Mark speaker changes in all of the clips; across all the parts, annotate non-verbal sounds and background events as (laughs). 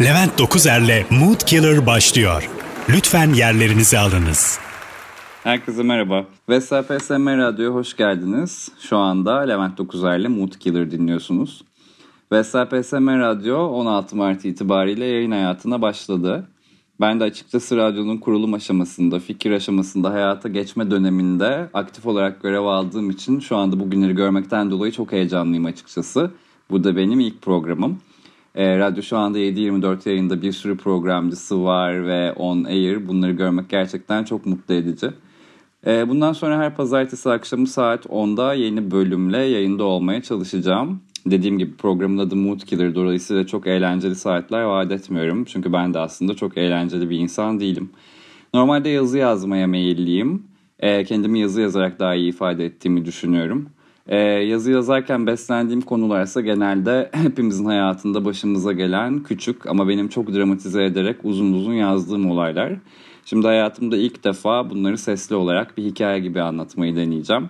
Speaker 1: Levent Dokuzer'le Mood Killer başlıyor. Lütfen yerlerinizi alınız.
Speaker 2: Herkese merhaba. VSPSM Radyo'ya hoş geldiniz. Şu anda Levent Dokuzer'le Mood Killer dinliyorsunuz. VSPSM Radyo 16 Mart itibariyle yayın hayatına başladı. Ben de açıkçası radyonun kurulum aşamasında, fikir aşamasında, hayata geçme döneminde aktif olarak görev aldığım için şu anda bugünleri görmekten dolayı çok heyecanlıyım açıkçası. Bu da benim ilk programım. E, radyo şu anda 7-24 yayında bir sürü programcısı var ve on air. Bunları görmek gerçekten çok mutlu edici. E, bundan sonra her pazartesi akşamı saat 10'da yeni bölümle yayında olmaya çalışacağım. Dediğim gibi programın adı Mood Killer. Dolayısıyla çok eğlenceli saatler vaat etmiyorum. Çünkü ben de aslında çok eğlenceli bir insan değilim. Normalde yazı yazmaya meyilliyim. E, kendimi yazı yazarak daha iyi ifade ettiğimi düşünüyorum. Ee, yazı yazarken beslendiğim konularsa genelde (laughs) hepimizin hayatında başımıza gelen küçük ama benim çok dramatize ederek uzun uzun yazdığım olaylar. Şimdi hayatımda ilk defa bunları sesli olarak bir hikaye gibi anlatmayı deneyeceğim.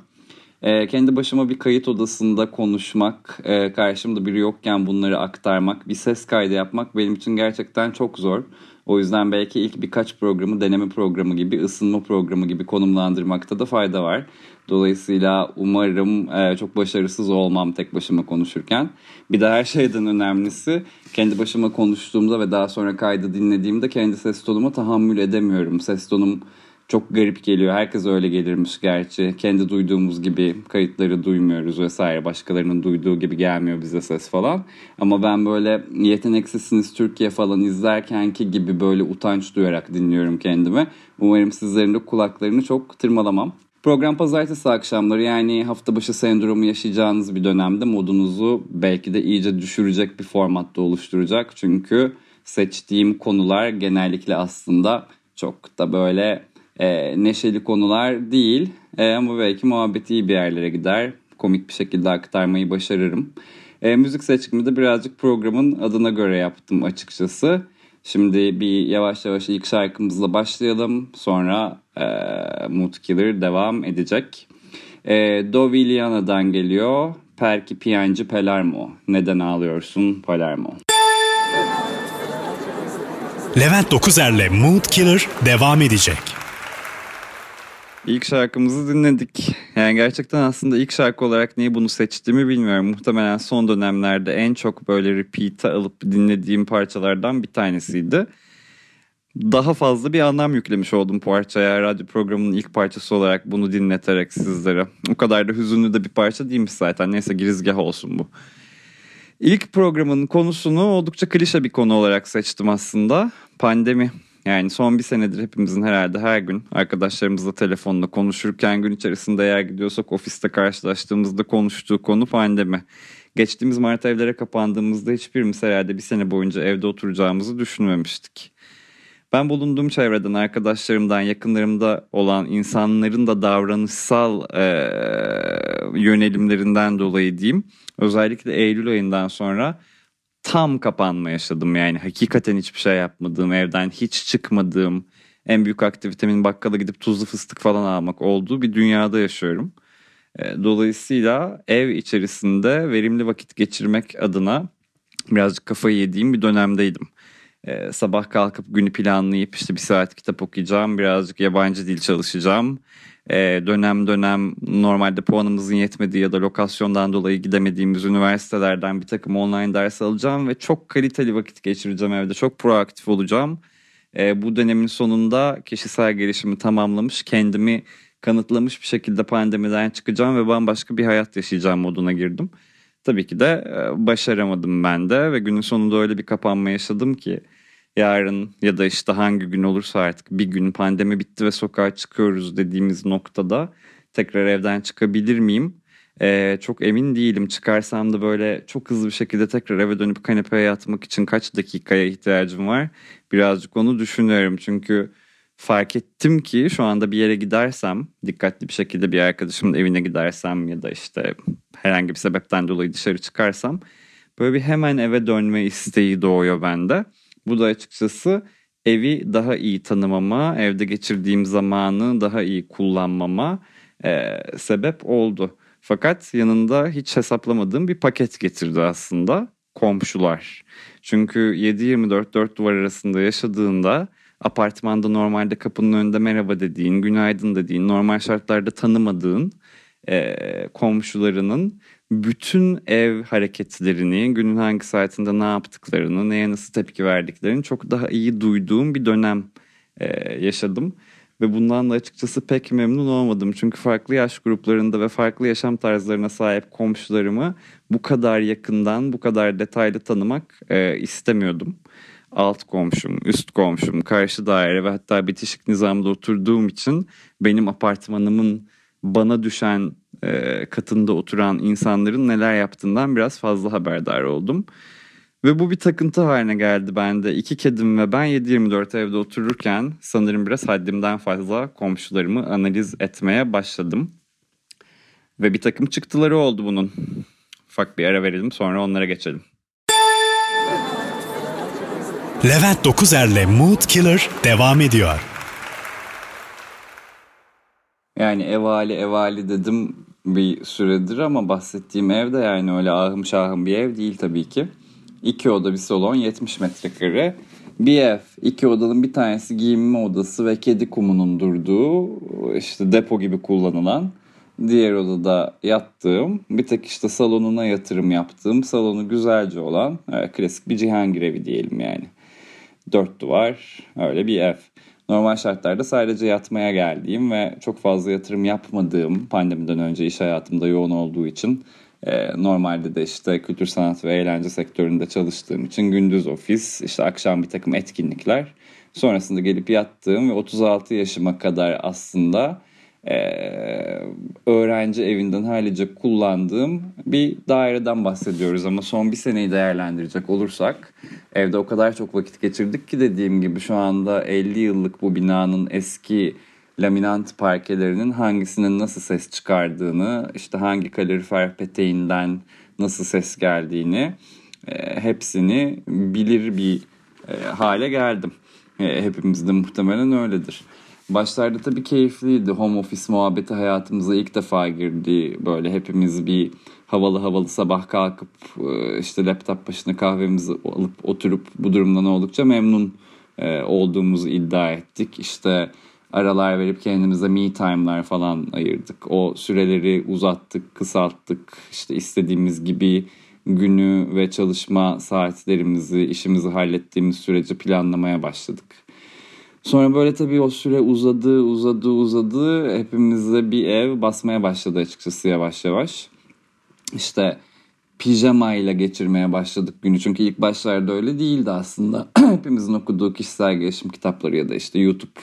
Speaker 2: Ee, kendi başıma bir kayıt odasında konuşmak, e, karşımda biri yokken bunları aktarmak, bir ses kaydı yapmak benim için gerçekten çok zor. O yüzden belki ilk birkaç programı deneme programı gibi, ısınma programı gibi konumlandırmakta da fayda var. Dolayısıyla umarım e, çok başarısız olmam tek başıma konuşurken. Bir de her şeyden önemlisi kendi başıma konuştuğumda ve daha sonra kaydı dinlediğimde kendi ses tonuma tahammül edemiyorum. Ses tonum çok garip geliyor. Herkes öyle gelirmiş gerçi. Kendi duyduğumuz gibi kayıtları duymuyoruz vesaire. Başkalarının duyduğu gibi gelmiyor bize ses falan. Ama ben böyle Yeteneksizsiniz Türkiye falan izlerkenki gibi böyle utanç duyarak dinliyorum kendimi. Umarım sizlerin de kulaklarını çok tırmalamam. Program pazartesi akşamları yani hafta başı sendromu yaşayacağınız bir dönemde modunuzu belki de iyice düşürecek bir formatta oluşturacak. Çünkü seçtiğim konular genellikle aslında çok da böyle e, neşeli konular değil. E, ama belki muhabbet iyi bir yerlere gider. Komik bir şekilde aktarmayı başarırım. E, müzik seçkimi de birazcık programın adına göre yaptım açıkçası. Şimdi bir yavaş yavaş ilk şarkımızla başlayalım. Sonra e, Mood Killer devam edecek. E, Do Viliana'dan geliyor. Perki Piyancı Palermo. Neden ağlıyorsun Palermo?
Speaker 1: Levent Dokuzer'le Mood Killer devam edecek.
Speaker 2: İlk şarkımızı dinledik. Yani gerçekten aslında ilk şarkı olarak niye bunu seçtiğimi bilmiyorum. Muhtemelen son dönemlerde en çok böyle repeat'e alıp dinlediğim parçalardan bir tanesiydi. Daha fazla bir anlam yüklemiş oldum parçaya. Radyo programının ilk parçası olarak bunu dinleterek sizlere. O kadar da hüzünlü de bir parça değilmiş zaten. Neyse girizgah olsun bu. İlk programın konusunu oldukça klişe bir konu olarak seçtim aslında. Pandemi. Yani son bir senedir hepimizin herhalde her gün arkadaşlarımızla telefonla konuşurken gün içerisinde eğer gidiyorsak ofiste karşılaştığımızda konuştuğu konu pandemi. Geçtiğimiz Mart evlere kapandığımızda hiçbirimiz herhalde bir sene boyunca evde oturacağımızı düşünmemiştik. Ben bulunduğum çevreden, arkadaşlarımdan, yakınlarımda olan insanların da davranışsal e, yönelimlerinden dolayı diyeyim. Özellikle Eylül ayından sonra tam kapanma yaşadım yani hakikaten hiçbir şey yapmadığım evden hiç çıkmadığım en büyük aktivitemin bakkala gidip tuzlu fıstık falan almak olduğu bir dünyada yaşıyorum. E, dolayısıyla ev içerisinde verimli vakit geçirmek adına birazcık kafayı yediğim bir dönemdeydim. Ee, sabah kalkıp günü planlayıp işte bir saat kitap okuyacağım, birazcık yabancı dil çalışacağım e, dönem dönem normalde puanımızın yetmediği ya da lokasyondan dolayı gidemediğimiz üniversitelerden bir takım online ders alacağım ve çok kaliteli vakit geçireceğim evde. Çok proaktif olacağım. E, bu dönemin sonunda kişisel gelişimi tamamlamış, kendimi kanıtlamış bir şekilde pandemiden çıkacağım ve bambaşka bir hayat yaşayacağım moduna girdim. Tabii ki de e, başaramadım ben de ve günün sonunda öyle bir kapanma yaşadım ki yarın ya da işte hangi gün olursa artık bir gün pandemi bitti ve sokağa çıkıyoruz dediğimiz noktada tekrar evden çıkabilir miyim? Ee, çok emin değilim. Çıkarsam da böyle çok hızlı bir şekilde tekrar eve dönüp kanepeye yatmak için kaç dakikaya ihtiyacım var? Birazcık onu düşünüyorum. Çünkü fark ettim ki şu anda bir yere gidersem, dikkatli bir şekilde bir arkadaşımın evine gidersem ya da işte herhangi bir sebepten dolayı dışarı çıkarsam böyle bir hemen eve dönme isteği doğuyor bende. Bu da açıkçası evi daha iyi tanımama, evde geçirdiğim zamanı daha iyi kullanmama e, sebep oldu. Fakat yanında hiç hesaplamadığım bir paket getirdi aslında. komşular. Çünkü 7-24 dört duvar arasında yaşadığında apartmanda normalde kapının önünde merhaba dediğin, günaydın dediğin, normal şartlarda tanımadığın e, komşularının bütün ev hareketlerini, günün hangi saatinde ne yaptıklarını, neye nasıl tepki verdiklerini çok daha iyi duyduğum bir dönem e, yaşadım. Ve bundan da açıkçası pek memnun olmadım. Çünkü farklı yaş gruplarında ve farklı yaşam tarzlarına sahip komşularımı bu kadar yakından, bu kadar detaylı tanımak e, istemiyordum. Alt komşum, üst komşum, karşı daire ve hatta bitişik nizamda oturduğum için benim apartmanımın bana düşen e, katında oturan insanların neler yaptığından biraz fazla haberdar oldum. Ve bu bir takıntı haline geldi bende. İki kedim ve ben 7-24 evde otururken sanırım biraz haddimden fazla komşularımı analiz etmeye başladım. Ve bir takım çıktıları oldu bunun. Ufak bir ara verelim sonra onlara geçelim.
Speaker 1: Levent Dokuzer'le Mood Killer devam ediyor.
Speaker 2: Yani evali evali dedim bir süredir ama bahsettiğim ev de yani öyle ahım şahım bir ev değil tabii ki. İki oda bir salon 70 metrekare. Bir ev, iki odanın bir tanesi giyinme odası ve kedi kumunun durduğu işte depo gibi kullanılan. Diğer odada yattığım, bir tek işte salonuna yatırım yaptığım, salonu güzelce olan klasik bir Cihangir evi diyelim yani. Dört duvar, öyle bir ev. Normal şartlarda sadece yatmaya geldiğim ve çok fazla yatırım yapmadığım pandemiden önce iş hayatımda yoğun olduğu için e, normalde de işte kültür sanat ve eğlence sektöründe çalıştığım için gündüz ofis, işte akşam bir takım etkinlikler. Sonrasında gelip yattığım ve 36 yaşıma kadar aslında e, öğrenci evinden hallice kullandığım bir daireden bahsediyoruz. Ama son bir seneyi değerlendirecek olursak evde o kadar çok vakit geçirdik ki dediğim gibi şu anda 50 yıllık bu binanın eski laminant parkelerinin hangisinin nasıl ses çıkardığını, işte hangi kalorifer peteğinden nasıl ses geldiğini e, hepsini bilir bir e, hale geldim. E, hepimiz de muhtemelen öyledir. Başlarda tabii keyifliydi. Home office muhabbeti hayatımıza ilk defa girdi. Böyle hepimiz bir havalı havalı sabah kalkıp e, işte laptop başına kahvemizi alıp oturup bu durumdan oldukça memnun e, olduğumuzu iddia ettik. İşte aralar verip kendimize me time'lar falan ayırdık. O süreleri uzattık, kısalttık. İşte istediğimiz gibi günü ve çalışma saatlerimizi, işimizi hallettiğimiz süreci planlamaya başladık. Sonra böyle tabii o süre uzadı, uzadı, uzadı. Hepimizde bir ev basmaya başladı açıkçası yavaş yavaş. İşte pijama ile geçirmeye başladık günü. Çünkü ilk başlarda öyle değildi aslında. (clears throat) Hepimizin okuduğu kişisel gelişim kitapları ya da işte YouTube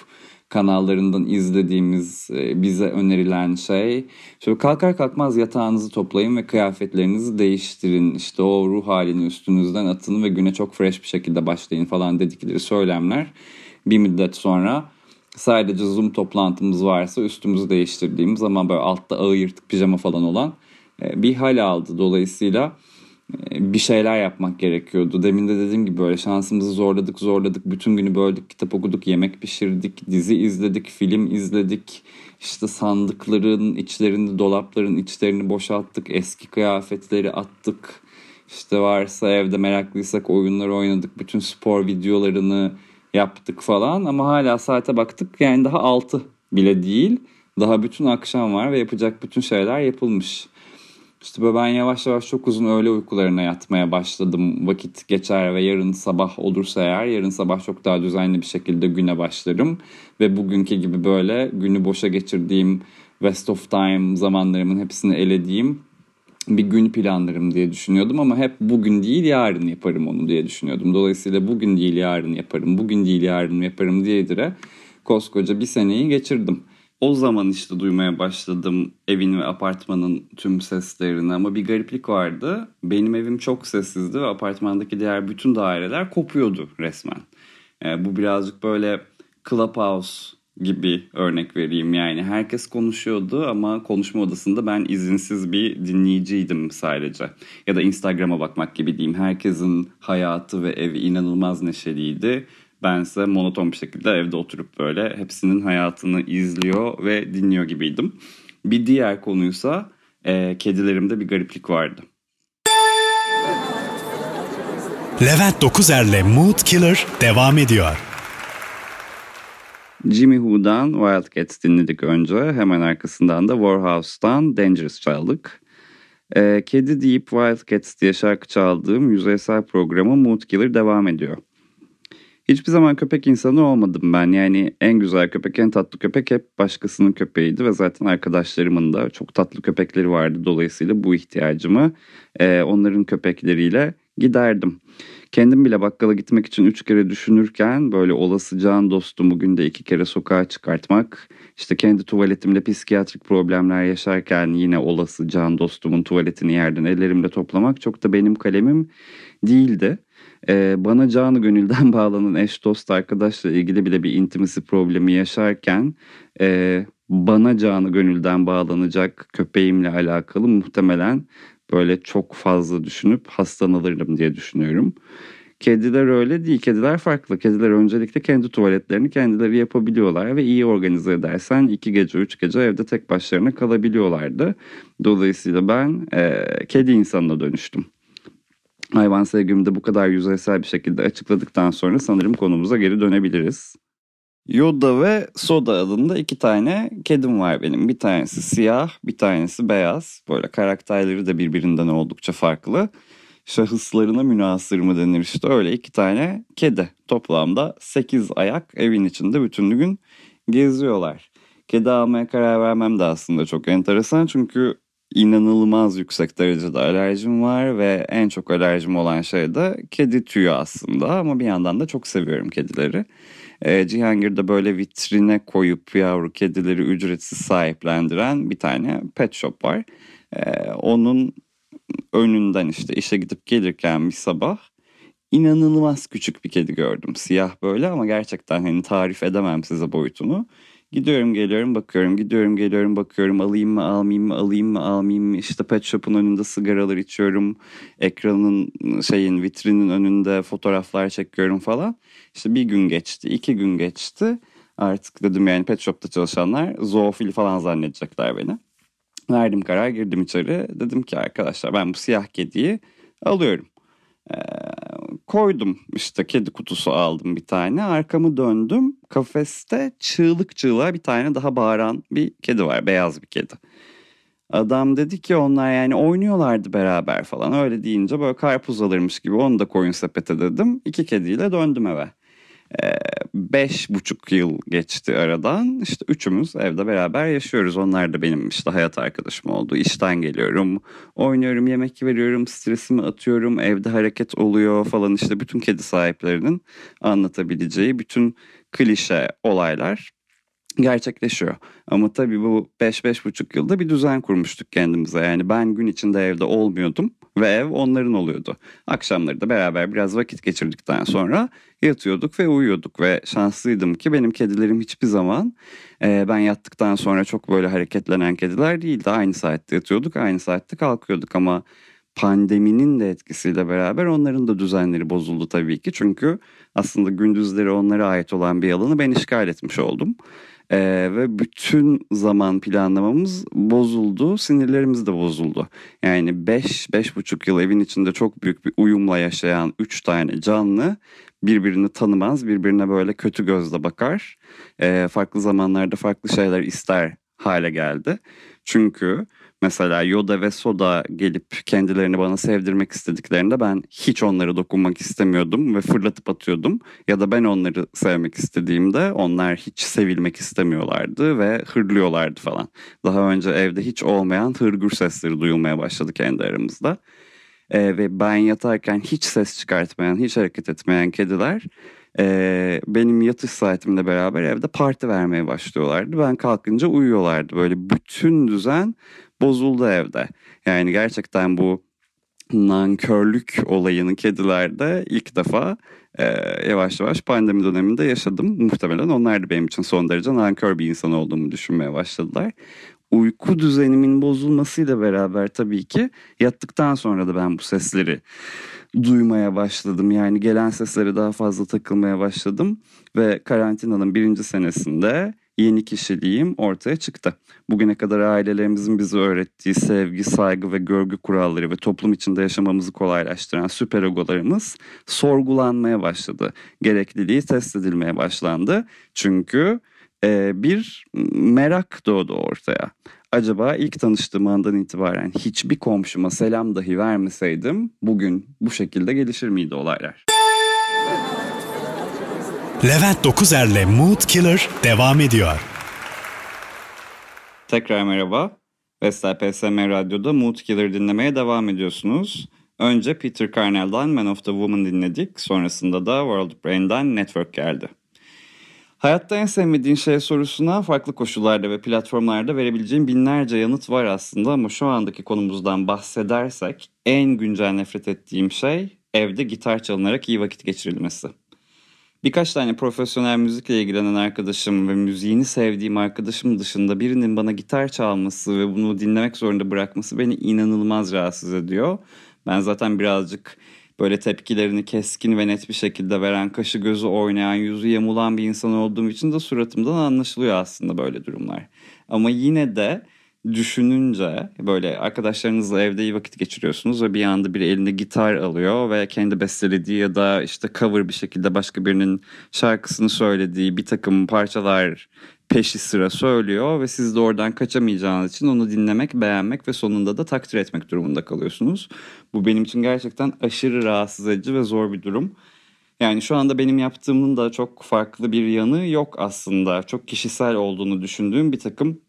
Speaker 2: kanallarından izlediğimiz e, bize önerilen şey şöyle kalkar kalkmaz yatağınızı toplayın ve kıyafetlerinizi değiştirin işte o ruh halini üstünüzden atın ve güne çok fresh bir şekilde başlayın falan dedikleri söylemler bir müddet sonra sadece Zoom toplantımız varsa üstümüzü değiştirdiğimiz ama böyle altta ağır yırtık pijama falan olan e, bir hal aldı. Dolayısıyla bir şeyler yapmak gerekiyordu. Demin de dediğim gibi böyle şansımızı zorladık zorladık. Bütün günü böldük, kitap okuduk, yemek pişirdik, dizi izledik, film izledik. İşte sandıkların içlerini, dolapların içlerini boşalttık. Eski kıyafetleri attık. İşte varsa evde meraklıysak oyunlar oynadık. Bütün spor videolarını yaptık falan. Ama hala saate baktık yani daha 6 bile değil. Daha bütün akşam var ve yapacak bütün şeyler yapılmış. İşte ben yavaş yavaş çok uzun öğle uykularına yatmaya başladım. Vakit geçer ve yarın sabah olursa eğer yarın sabah çok daha düzenli bir şekilde güne başlarım. Ve bugünkü gibi böyle günü boşa geçirdiğim West of Time zamanlarımın hepsini elediğim bir gün planlarım diye düşünüyordum ama hep bugün değil yarın yaparım onu diye düşünüyordum. Dolayısıyla bugün değil yarın yaparım, bugün değil yarın yaparım diye dire koskoca bir seneyi geçirdim. O zaman işte duymaya başladım evin ve apartmanın tüm seslerini ama bir gariplik vardı. Benim evim çok sessizdi ve apartmandaki diğer bütün daireler kopuyordu resmen. Ee, bu birazcık böyle clubhouse gibi örnek vereyim yani herkes konuşuyordu ama konuşma odasında ben izinsiz bir dinleyiciydim sadece. Ya da Instagram'a bakmak gibi diyeyim herkesin hayatı ve evi inanılmaz neşeliydi Bense monoton bir şekilde evde oturup böyle hepsinin hayatını izliyor ve dinliyor gibiydim. Bir diğer konuysa e, kedilerimde bir gariplik vardı.
Speaker 1: Levent Dokuzer'le Mood Killer devam ediyor.
Speaker 2: Jimmy Who'dan Wildcats dinledik önce. Hemen arkasından da Warhouse'dan Dangerous çaldık. Ee, Kedi deyip Wildcats diye şarkı çaldığım yüzeysel programı Mood Killer devam ediyor. Hiçbir zaman köpek insanı olmadım ben. Yani en güzel köpek, en tatlı köpek hep başkasının köpeğiydi. Ve zaten arkadaşlarımın da çok tatlı köpekleri vardı. Dolayısıyla bu ihtiyacımı e, onların köpekleriyle giderdim. Kendim bile bakkala gitmek için üç kere düşünürken böyle olası can dostumu günde iki kere sokağa çıkartmak, işte kendi tuvaletimde psikiyatrik problemler yaşarken yine olası can dostumun tuvaletini yerden ellerimle toplamak çok da benim kalemim değildi. Ee, bana canı gönülden (laughs) bağlanan eş dost arkadaşla ilgili bile bir intimisi problemi yaşarken e, bana canı gönülden bağlanacak köpeğimle alakalı muhtemelen böyle çok fazla düşünüp hastalanırım diye düşünüyorum. Kediler öyle değil. Kediler farklı. Kediler öncelikle kendi tuvaletlerini kendileri yapabiliyorlar ve iyi organize edersen iki gece üç gece evde tek başlarına kalabiliyorlardı. Dolayısıyla ben e, kedi insanına dönüştüm. Hayvan sevgimi de bu kadar yüzeysel bir şekilde açıkladıktan sonra sanırım konumuza geri dönebiliriz. Yoda ve Soda adında iki tane kedim var benim. Bir tanesi siyah, bir tanesi beyaz. Böyle karakterleri de birbirinden oldukça farklı. Şahıslarına münasır mı denir işte öyle iki tane kedi. Toplamda 8 ayak evin içinde bütün gün geziyorlar. Kedi almaya karar vermem de aslında çok enteresan çünkü inanılmaz yüksek derecede alerjim var ve en çok alerjim olan şey de kedi tüyü aslında ama bir yandan da çok seviyorum kedileri. E, Cihangir'de böyle vitrine koyup yavru kedileri ücretsiz sahiplendiren bir tane pet shop var. E, onun önünden işte işe gidip gelirken bir sabah inanılmaz küçük bir kedi gördüm. Siyah böyle ama gerçekten hani tarif edemem size boyutunu. Gidiyorum geliyorum bakıyorum. Gidiyorum geliyorum bakıyorum. Alayım mı almayayım mı alayım mı almayayım mı? İşte pet shop'un önünde sigaralar içiyorum. Ekranın şeyin vitrinin önünde fotoğraflar çekiyorum falan. İşte bir gün geçti iki gün geçti. Artık dedim yani pet shop'ta çalışanlar zoofili falan zannedecekler beni. Verdim karar girdim içeri. Dedim ki arkadaşlar ben bu siyah kediyi alıyorum. Ee, koydum işte kedi kutusu aldım bir tane arkamı döndüm kafeste çığlık çığlığa bir tane daha bağıran bir kedi var beyaz bir kedi. Adam dedi ki onlar yani oynuyorlardı beraber falan öyle deyince böyle karpuz alırmış gibi onu da koyun sepete dedim. iki kediyle döndüm eve. Beş buçuk yıl geçti aradan. İşte üçümüz evde beraber yaşıyoruz. Onlar da benim işte hayat arkadaşım oldu. İşten geliyorum, oynuyorum, yemek veriyorum, stresimi atıyorum, evde hareket oluyor falan. işte bütün kedi sahiplerinin anlatabileceği bütün klişe olaylar gerçekleşiyor. Ama tabii bu 5-5,5 yılda bir düzen kurmuştuk kendimize. Yani ben gün içinde evde olmuyordum ve ev onların oluyordu. Akşamları da beraber biraz vakit geçirdikten sonra yatıyorduk ve uyuyorduk ve şanslıydım ki benim kedilerim hiçbir zaman e, ben yattıktan sonra çok böyle hareketlenen kediler değildi. Aynı saatte yatıyorduk, aynı saatte kalkıyorduk ama pandeminin de etkisiyle beraber onların da düzenleri bozuldu tabii ki. Çünkü aslında gündüzleri onlara ait olan bir alanı ben işgal etmiş oldum. Ee, ve bütün zaman planlamamız bozuldu, sinirlerimiz de bozuldu. Yani 5-5,5 yıl evin içinde çok büyük bir uyumla yaşayan 3 tane canlı birbirini tanımaz, birbirine böyle kötü gözle bakar. Ee, farklı zamanlarda farklı şeyler ister hale geldi. Çünkü Mesela Yoda ve Soda gelip kendilerini bana sevdirmek istediklerinde ben hiç onları dokunmak istemiyordum ve fırlatıp atıyordum. Ya da ben onları sevmek istediğimde onlar hiç sevilmek istemiyorlardı ve hırlıyorlardı falan. Daha önce evde hiç olmayan hırgür sesleri duyulmaya başladı kendi aramızda. Ee, ve ben yatarken hiç ses çıkartmayan, hiç hareket etmeyen kediler e, benim yatış saatimle beraber evde parti vermeye başlıyorlardı. Ben kalkınca uyuyorlardı. Böyle bütün düzen bozuldu evde. Yani gerçekten bu nankörlük olayını kedilerde ilk defa e, yavaş yavaş pandemi döneminde yaşadım. Muhtemelen onlar da benim için son derece nankör bir insan olduğumu düşünmeye başladılar. Uyku düzenimin bozulmasıyla beraber tabii ki yattıktan sonra da ben bu sesleri duymaya başladım. Yani gelen seslere daha fazla takılmaya başladım ve karantinanın birinci senesinde yeni kişiliğim ortaya çıktı. Bugüne kadar ailelerimizin bize öğrettiği sevgi, saygı ve görgü kuralları ve toplum içinde yaşamamızı kolaylaştıran süper egolarımız sorgulanmaya başladı. Gerekliliği test edilmeye başlandı. Çünkü e, bir merak doğdu ortaya. Acaba ilk tanıştığım andan itibaren hiçbir komşuma selam dahi vermeseydim bugün bu şekilde gelişir miydi olaylar?
Speaker 1: Levent Dokuzer'le Mood Killer devam ediyor.
Speaker 2: Tekrar merhaba. Vestel PSM Radyo'da Mood Killer dinlemeye devam ediyorsunuz. Önce Peter Carnell'dan Man of the Woman dinledik. Sonrasında da World Brain'den Network geldi. Hayatta en sevmediğin şey sorusuna farklı koşullarda ve platformlarda verebileceğim binlerce yanıt var aslında ama şu andaki konumuzdan bahsedersek en güncel nefret ettiğim şey evde gitar çalınarak iyi vakit geçirilmesi. Birkaç tane profesyonel müzikle ilgilenen arkadaşım ve müziğini sevdiğim arkadaşım dışında birinin bana gitar çalması ve bunu dinlemek zorunda bırakması beni inanılmaz rahatsız ediyor. Ben zaten birazcık böyle tepkilerini keskin ve net bir şekilde veren, kaşı gözü oynayan, yüzü yamulan bir insan olduğum için de suratımdan anlaşılıyor aslında böyle durumlar. Ama yine de düşününce böyle arkadaşlarınızla evde iyi vakit geçiriyorsunuz ve bir anda bir elinde gitar alıyor ve kendi bestelediği ya da işte cover bir şekilde başka birinin şarkısını söylediği bir takım parçalar peşi sıra söylüyor ve siz de oradan kaçamayacağınız için onu dinlemek, beğenmek ve sonunda da takdir etmek durumunda kalıyorsunuz. Bu benim için gerçekten aşırı rahatsız edici ve zor bir durum. Yani şu anda benim yaptığımın da çok farklı bir yanı yok aslında. Çok kişisel olduğunu düşündüğüm bir takım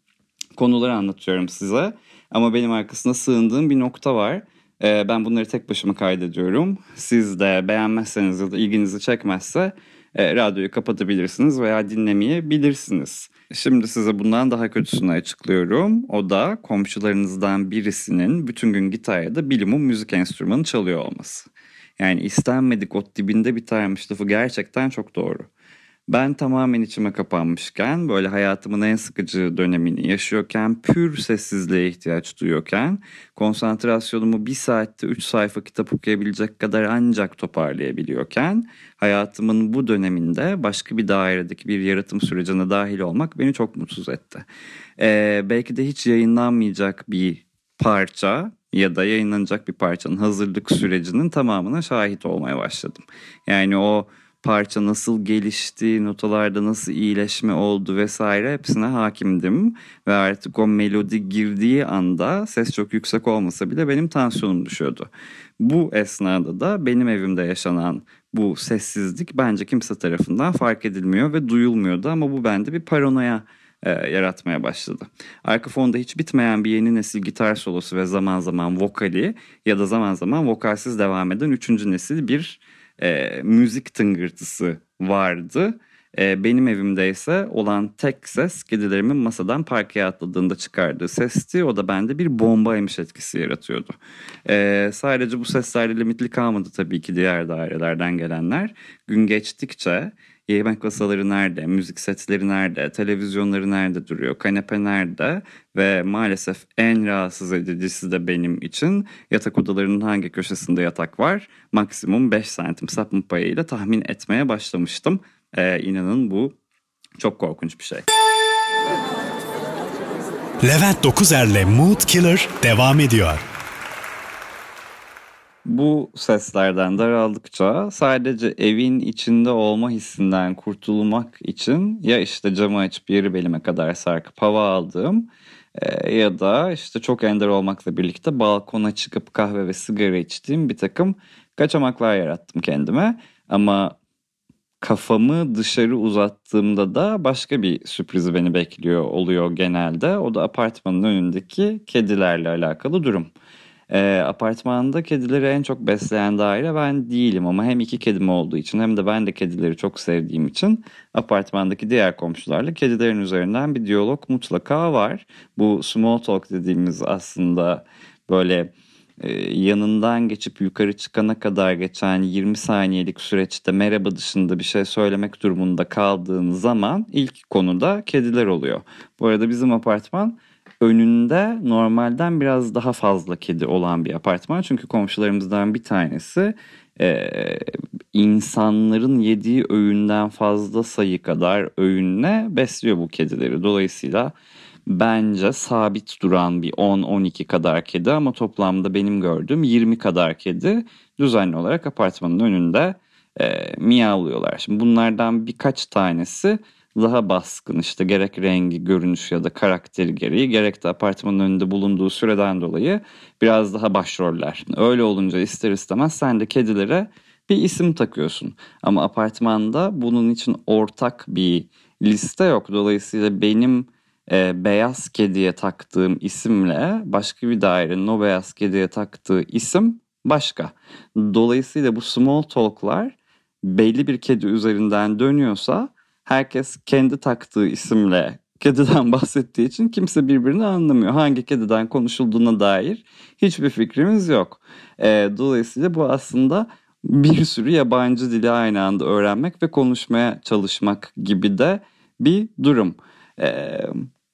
Speaker 2: konuları anlatıyorum size. Ama benim arkasında sığındığım bir nokta var. Ee, ben bunları tek başıma kaydediyorum. Siz de beğenmezseniz ya da ilginizi çekmezse e, radyoyu kapatabilirsiniz veya dinlemeyebilirsiniz. Şimdi size bundan daha kötüsünü açıklıyorum. O da komşularınızdan birisinin bütün gün gitar ya da bilimum müzik enstrümanı çalıyor olması. Yani istenmedik ot dibinde bitermiş lafı gerçekten çok doğru. Ben tamamen içime kapanmışken, böyle hayatımın en sıkıcı dönemini yaşıyorken, pür sessizliğe ihtiyaç duyuyorken, konsantrasyonumu bir saatte 3 sayfa kitap okuyabilecek kadar ancak toparlayabiliyorken, hayatımın bu döneminde başka bir dairedeki bir yaratım sürecine dahil olmak beni çok mutsuz etti. Ee, belki de hiç yayınlanmayacak bir parça ya da yayınlanacak bir parçanın hazırlık sürecinin tamamına şahit olmaya başladım. Yani o parça nasıl gelişti, notalarda nasıl iyileşme oldu vesaire hepsine hakimdim. Ve artık o melodi girdiği anda ses çok yüksek olmasa bile benim tansiyonum düşüyordu. Bu esnada da benim evimde yaşanan bu sessizlik bence kimse tarafından fark edilmiyor ve duyulmuyordu ama bu bende bir paranoya e, yaratmaya başladı. Arka fonda hiç bitmeyen bir yeni nesil gitar solosu ve zaman zaman vokali ya da zaman zaman vokalsiz devam eden üçüncü nesil bir e, müzik tıngırtısı vardı. E, benim evimde ise olan tek ses kedilerimin masadan parkeye atladığında çıkardığı sesti. O da bende bir bombaymış etkisi yaratıyordu. E, sadece bu seslerle limitli kalmadı tabii ki diğer dairelerden gelenler. Gün geçtikçe yemek masaları nerede, müzik setleri nerede, televizyonları nerede duruyor, kanepe nerede ve maalesef en rahatsız edicisi de benim için yatak odalarının hangi köşesinde yatak var maksimum 5 santim sapma payıyla tahmin etmeye başlamıştım. Ee, inanın bu çok korkunç bir şey.
Speaker 1: Levent Dokuzer'le Mood Killer devam ediyor.
Speaker 2: Bu seslerden daraldıkça sadece evin içinde olma hissinden kurtulmak için ya işte camı açıp yeri belime kadar sarkıp hava aldığım e, ya da işte çok ender olmakla birlikte balkona çıkıp kahve ve sigara içtiğim bir takım kaçamaklar yarattım kendime. Ama kafamı dışarı uzattığımda da başka bir sürpriz beni bekliyor oluyor genelde. O da apartmanın önündeki kedilerle alakalı durum. E, apartmanda kedileri en çok besleyen daire ben değilim ama hem iki kedim olduğu için hem de ben de kedileri çok sevdiğim için apartmandaki diğer komşularla kedilerin üzerinden bir diyalog mutlaka var. Bu small talk dediğimiz aslında böyle yanından geçip yukarı çıkana kadar geçen 20 saniyelik süreçte merhaba dışında bir şey söylemek durumunda kaldığın zaman ilk konuda kediler oluyor. Bu arada bizim apartman önünde normalden biraz daha fazla kedi olan bir apartman. Çünkü komşularımızdan bir tanesi e, insanların yediği öğünden fazla sayı kadar öğünle besliyor bu kedileri. Dolayısıyla bence sabit duran bir 10-12 kadar kedi ama toplamda benim gördüğüm 20 kadar kedi düzenli olarak apartmanın önünde e, miyavlıyorlar. Şimdi bunlardan birkaç tanesi daha baskın işte gerek rengi, görünüş ya da karakteri gereği gerek de apartmanın önünde bulunduğu süreden dolayı biraz daha başroller. Öyle olunca ister istemez sen de kedilere bir isim takıyorsun. Ama apartmanda bunun için ortak bir liste yok. Dolayısıyla benim e, beyaz kediye taktığım isimle başka bir dairenin o beyaz kediye taktığı isim başka. Dolayısıyla bu small talk'lar belli bir kedi üzerinden dönüyorsa herkes kendi taktığı isimle kediden (laughs) bahsettiği için kimse birbirini anlamıyor. Hangi kediden konuşulduğuna dair hiçbir fikrimiz yok. E, dolayısıyla bu aslında bir sürü yabancı dili aynı anda öğrenmek ve konuşmaya çalışmak gibi de bir durum. E,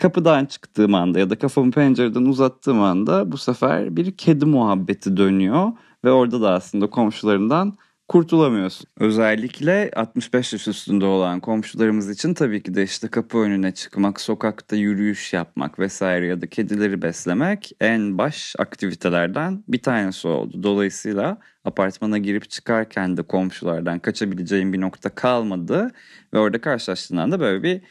Speaker 2: kapıdan çıktığım anda ya da kafamı pencereden uzattığım anda bu sefer bir kedi muhabbeti dönüyor ve orada da aslında komşularından kurtulamıyorsun. Özellikle 65 yaş üstünde olan komşularımız için tabii ki de işte kapı önüne çıkmak, sokakta yürüyüş yapmak vesaire ya da kedileri beslemek en baş aktivitelerden bir tanesi oldu. Dolayısıyla apartmana girip çıkarken de komşulardan kaçabileceğim bir nokta kalmadı ve orada karşılaştığında da böyle bir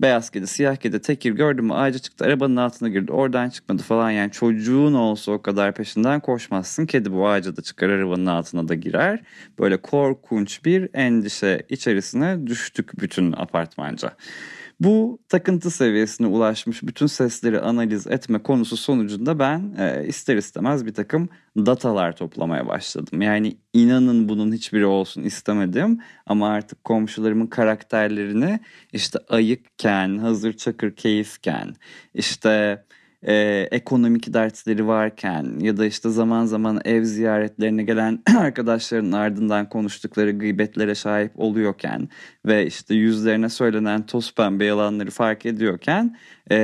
Speaker 2: Beyaz kedi, siyah kedi, tekir gördüm mü ağaca çıktı arabanın altına girdi oradan çıkmadı falan yani çocuğun olsa o kadar peşinden koşmazsın. Kedi bu ağaca da çıkar arabanın altına da girer. Böyle korkunç bir endişe içerisine düştük bütün apartmanca. Bu takıntı seviyesine ulaşmış bütün sesleri analiz etme konusu sonucunda ben e, ister istemez bir takım datalar toplamaya başladım. Yani inanın bunun hiçbiri olsun istemedim ama artık komşularımın karakterlerini işte ayıkken, hazır çakır keyifken, işte e, ekonomik dertleri varken ya da işte zaman zaman ev ziyaretlerine gelen (clears throat) arkadaşların ardından konuştukları gıybetlere şahit oluyorken ve işte yüzlerine söylenen toz pembe yalanları fark ediyorken e,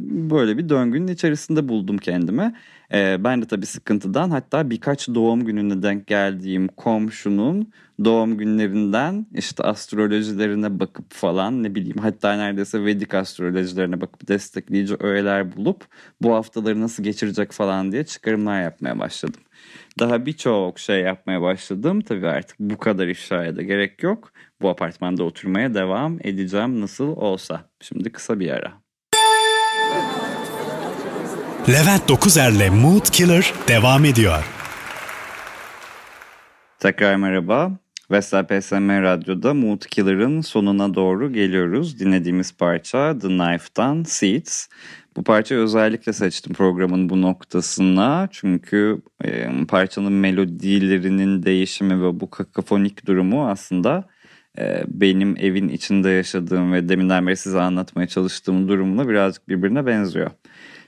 Speaker 2: böyle bir döngünün içerisinde buldum kendimi. E, ben de tabii sıkıntıdan hatta birkaç doğum gününe denk geldiğim komşunun doğum günlerinden işte astrolojilerine bakıp falan ne bileyim hatta neredeyse Vedik astrolojilerine bakıp destekleyici öğeler bulup bu haftaları nasıl geçirecek falan diye çıkarımlar yapmaya başladım. Daha birçok şey yapmaya başladım. Tabii artık bu kadar ifşaya da gerek yok. Bu apartmanda oturmaya devam edeceğim nasıl olsa. Şimdi kısa bir ara.
Speaker 1: Levent Dokuzer'le Mood Killer devam ediyor.
Speaker 2: Tekrar merhaba. Vestel PSM Radyo'da Mood Killer'ın sonuna doğru geliyoruz. Dinlediğimiz parça The Knife'dan Seeds. Bu parçayı özellikle seçtim programın bu noktasına. Çünkü e, parçanın melodilerinin değişimi ve bu kakafonik durumu aslında benim evin içinde yaşadığım ve deminden beri size anlatmaya çalıştığım durumla birazcık birbirine benziyor.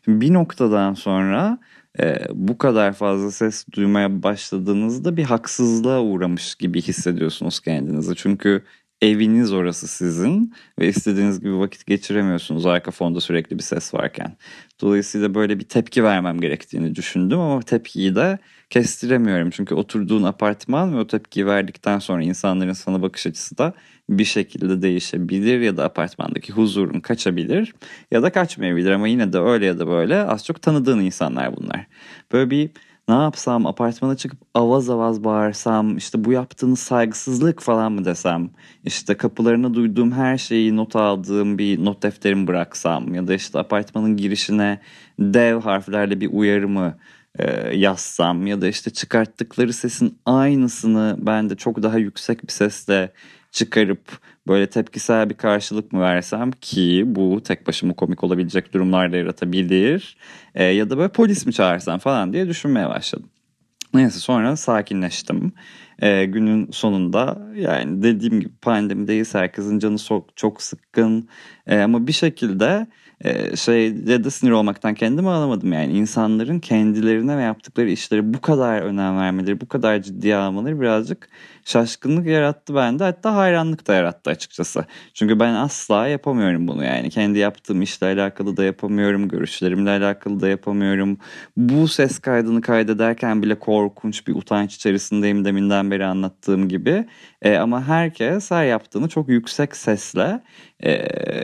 Speaker 2: Şimdi bir noktadan sonra e, bu kadar fazla ses duymaya başladığınızda bir haksızlığa uğramış gibi hissediyorsunuz kendinizi. Çünkü eviniz orası sizin ve istediğiniz gibi vakit geçiremiyorsunuz arka fonda sürekli bir ses varken. Dolayısıyla böyle bir tepki vermem gerektiğini düşündüm ama tepkiyi de kestiremiyorum. Çünkü oturduğun apartman ve o tepkiyi verdikten sonra insanların sana bakış açısı da bir şekilde değişebilir ya da apartmandaki huzurun kaçabilir ya da kaçmayabilir ama yine de öyle ya da böyle az çok tanıdığın insanlar bunlar. Böyle bir ne yapsam apartmana çıkıp avaz avaz bağırsam işte bu yaptığınız saygısızlık falan mı desem işte kapılarına duyduğum her şeyi not aldığım bir not defterimi bıraksam ya da işte apartmanın girişine dev harflerle bir uyarı mı e, yazsam ya da işte çıkarttıkları sesin aynısını ben de çok daha yüksek bir sesle çıkarıp böyle tepkisel bir karşılık mı versem ki bu tek başıma komik olabilecek durumlar da yaratabilir e, ya da böyle polis mi çağırsam falan diye düşünmeye başladım. Neyse sonra sakinleştim. E, günün sonunda yani dediğim gibi pandemideyiz herkesin canı çok, çok sıkkın e, ama bir şekilde e, şeyde de sinir olmaktan kendimi alamadım yani insanların kendilerine ve yaptıkları işlere bu kadar önem vermeleri, bu kadar ciddiye almaları birazcık şaşkınlık yarattı bende. Hatta hayranlık da yarattı açıkçası. Çünkü ben asla yapamıyorum bunu yani. Kendi yaptığım işle alakalı da yapamıyorum. Görüşlerimle alakalı da yapamıyorum. Bu ses kaydını kaydederken bile korkunç bir utanç içerisindeyim deminden beri anlattığım gibi. E, ama herkes her yaptığını çok yüksek sesle e,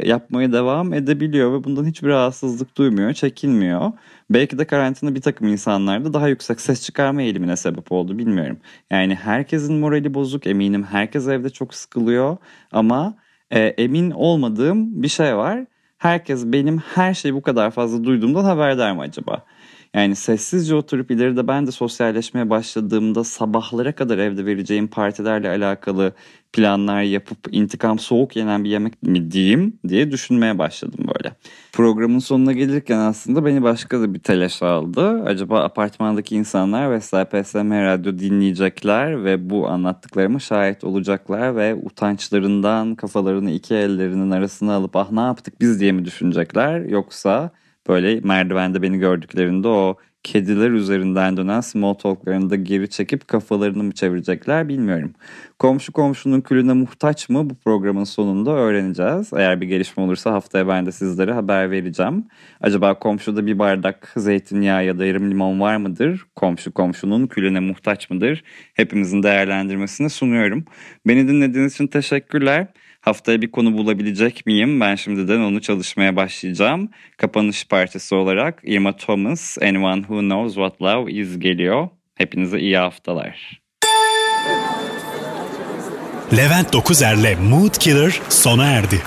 Speaker 2: yapmaya devam edebiliyor ve bundan hiçbir rahatsızlık duymuyor, çekinmiyor. Belki de karantina bir takım insanlarda daha yüksek ses çıkarma eğilimine sebep oldu bilmiyorum. Yani herkesin morali bozuk eminim herkes evde çok sıkılıyor ama e, emin olmadığım bir şey var. Herkes benim her şeyi bu kadar fazla duyduğumdan haberdar mı acaba? Yani sessizce oturup ileride ben de sosyalleşmeye başladığımda sabahlara kadar evde vereceğim partilerle alakalı planlar yapıp intikam soğuk yenen bir yemek mi diyeyim diye düşünmeye başladım böyle. Programın sonuna gelirken aslında beni başka da bir telaş aldı. Acaba apartmandaki insanlar ve PSM radyo dinleyecekler ve bu anlattıklarıma şahit olacaklar ve utançlarından kafalarını iki ellerinin arasına alıp ah ne yaptık biz diye mi düşünecekler yoksa böyle merdivende beni gördüklerinde o kediler üzerinden dönen small talklarını da geri çekip kafalarını mı çevirecekler bilmiyorum. Komşu komşunun külüne muhtaç mı bu programın sonunda öğreneceğiz. Eğer bir gelişme olursa haftaya ben de sizlere haber vereceğim. Acaba komşuda bir bardak zeytinyağı ya da yarım limon var mıdır? Komşu komşunun külüne muhtaç mıdır? Hepimizin değerlendirmesini sunuyorum. Beni dinlediğiniz için teşekkürler. Haftaya bir konu bulabilecek miyim? Ben şimdiden onu çalışmaya başlayacağım. Kapanış partisi olarak Irma Thomas, Anyone Who Knows What Love Is geliyor. Hepinize iyi haftalar.
Speaker 1: Levent Dokuzer'le Mood Killer sona erdi.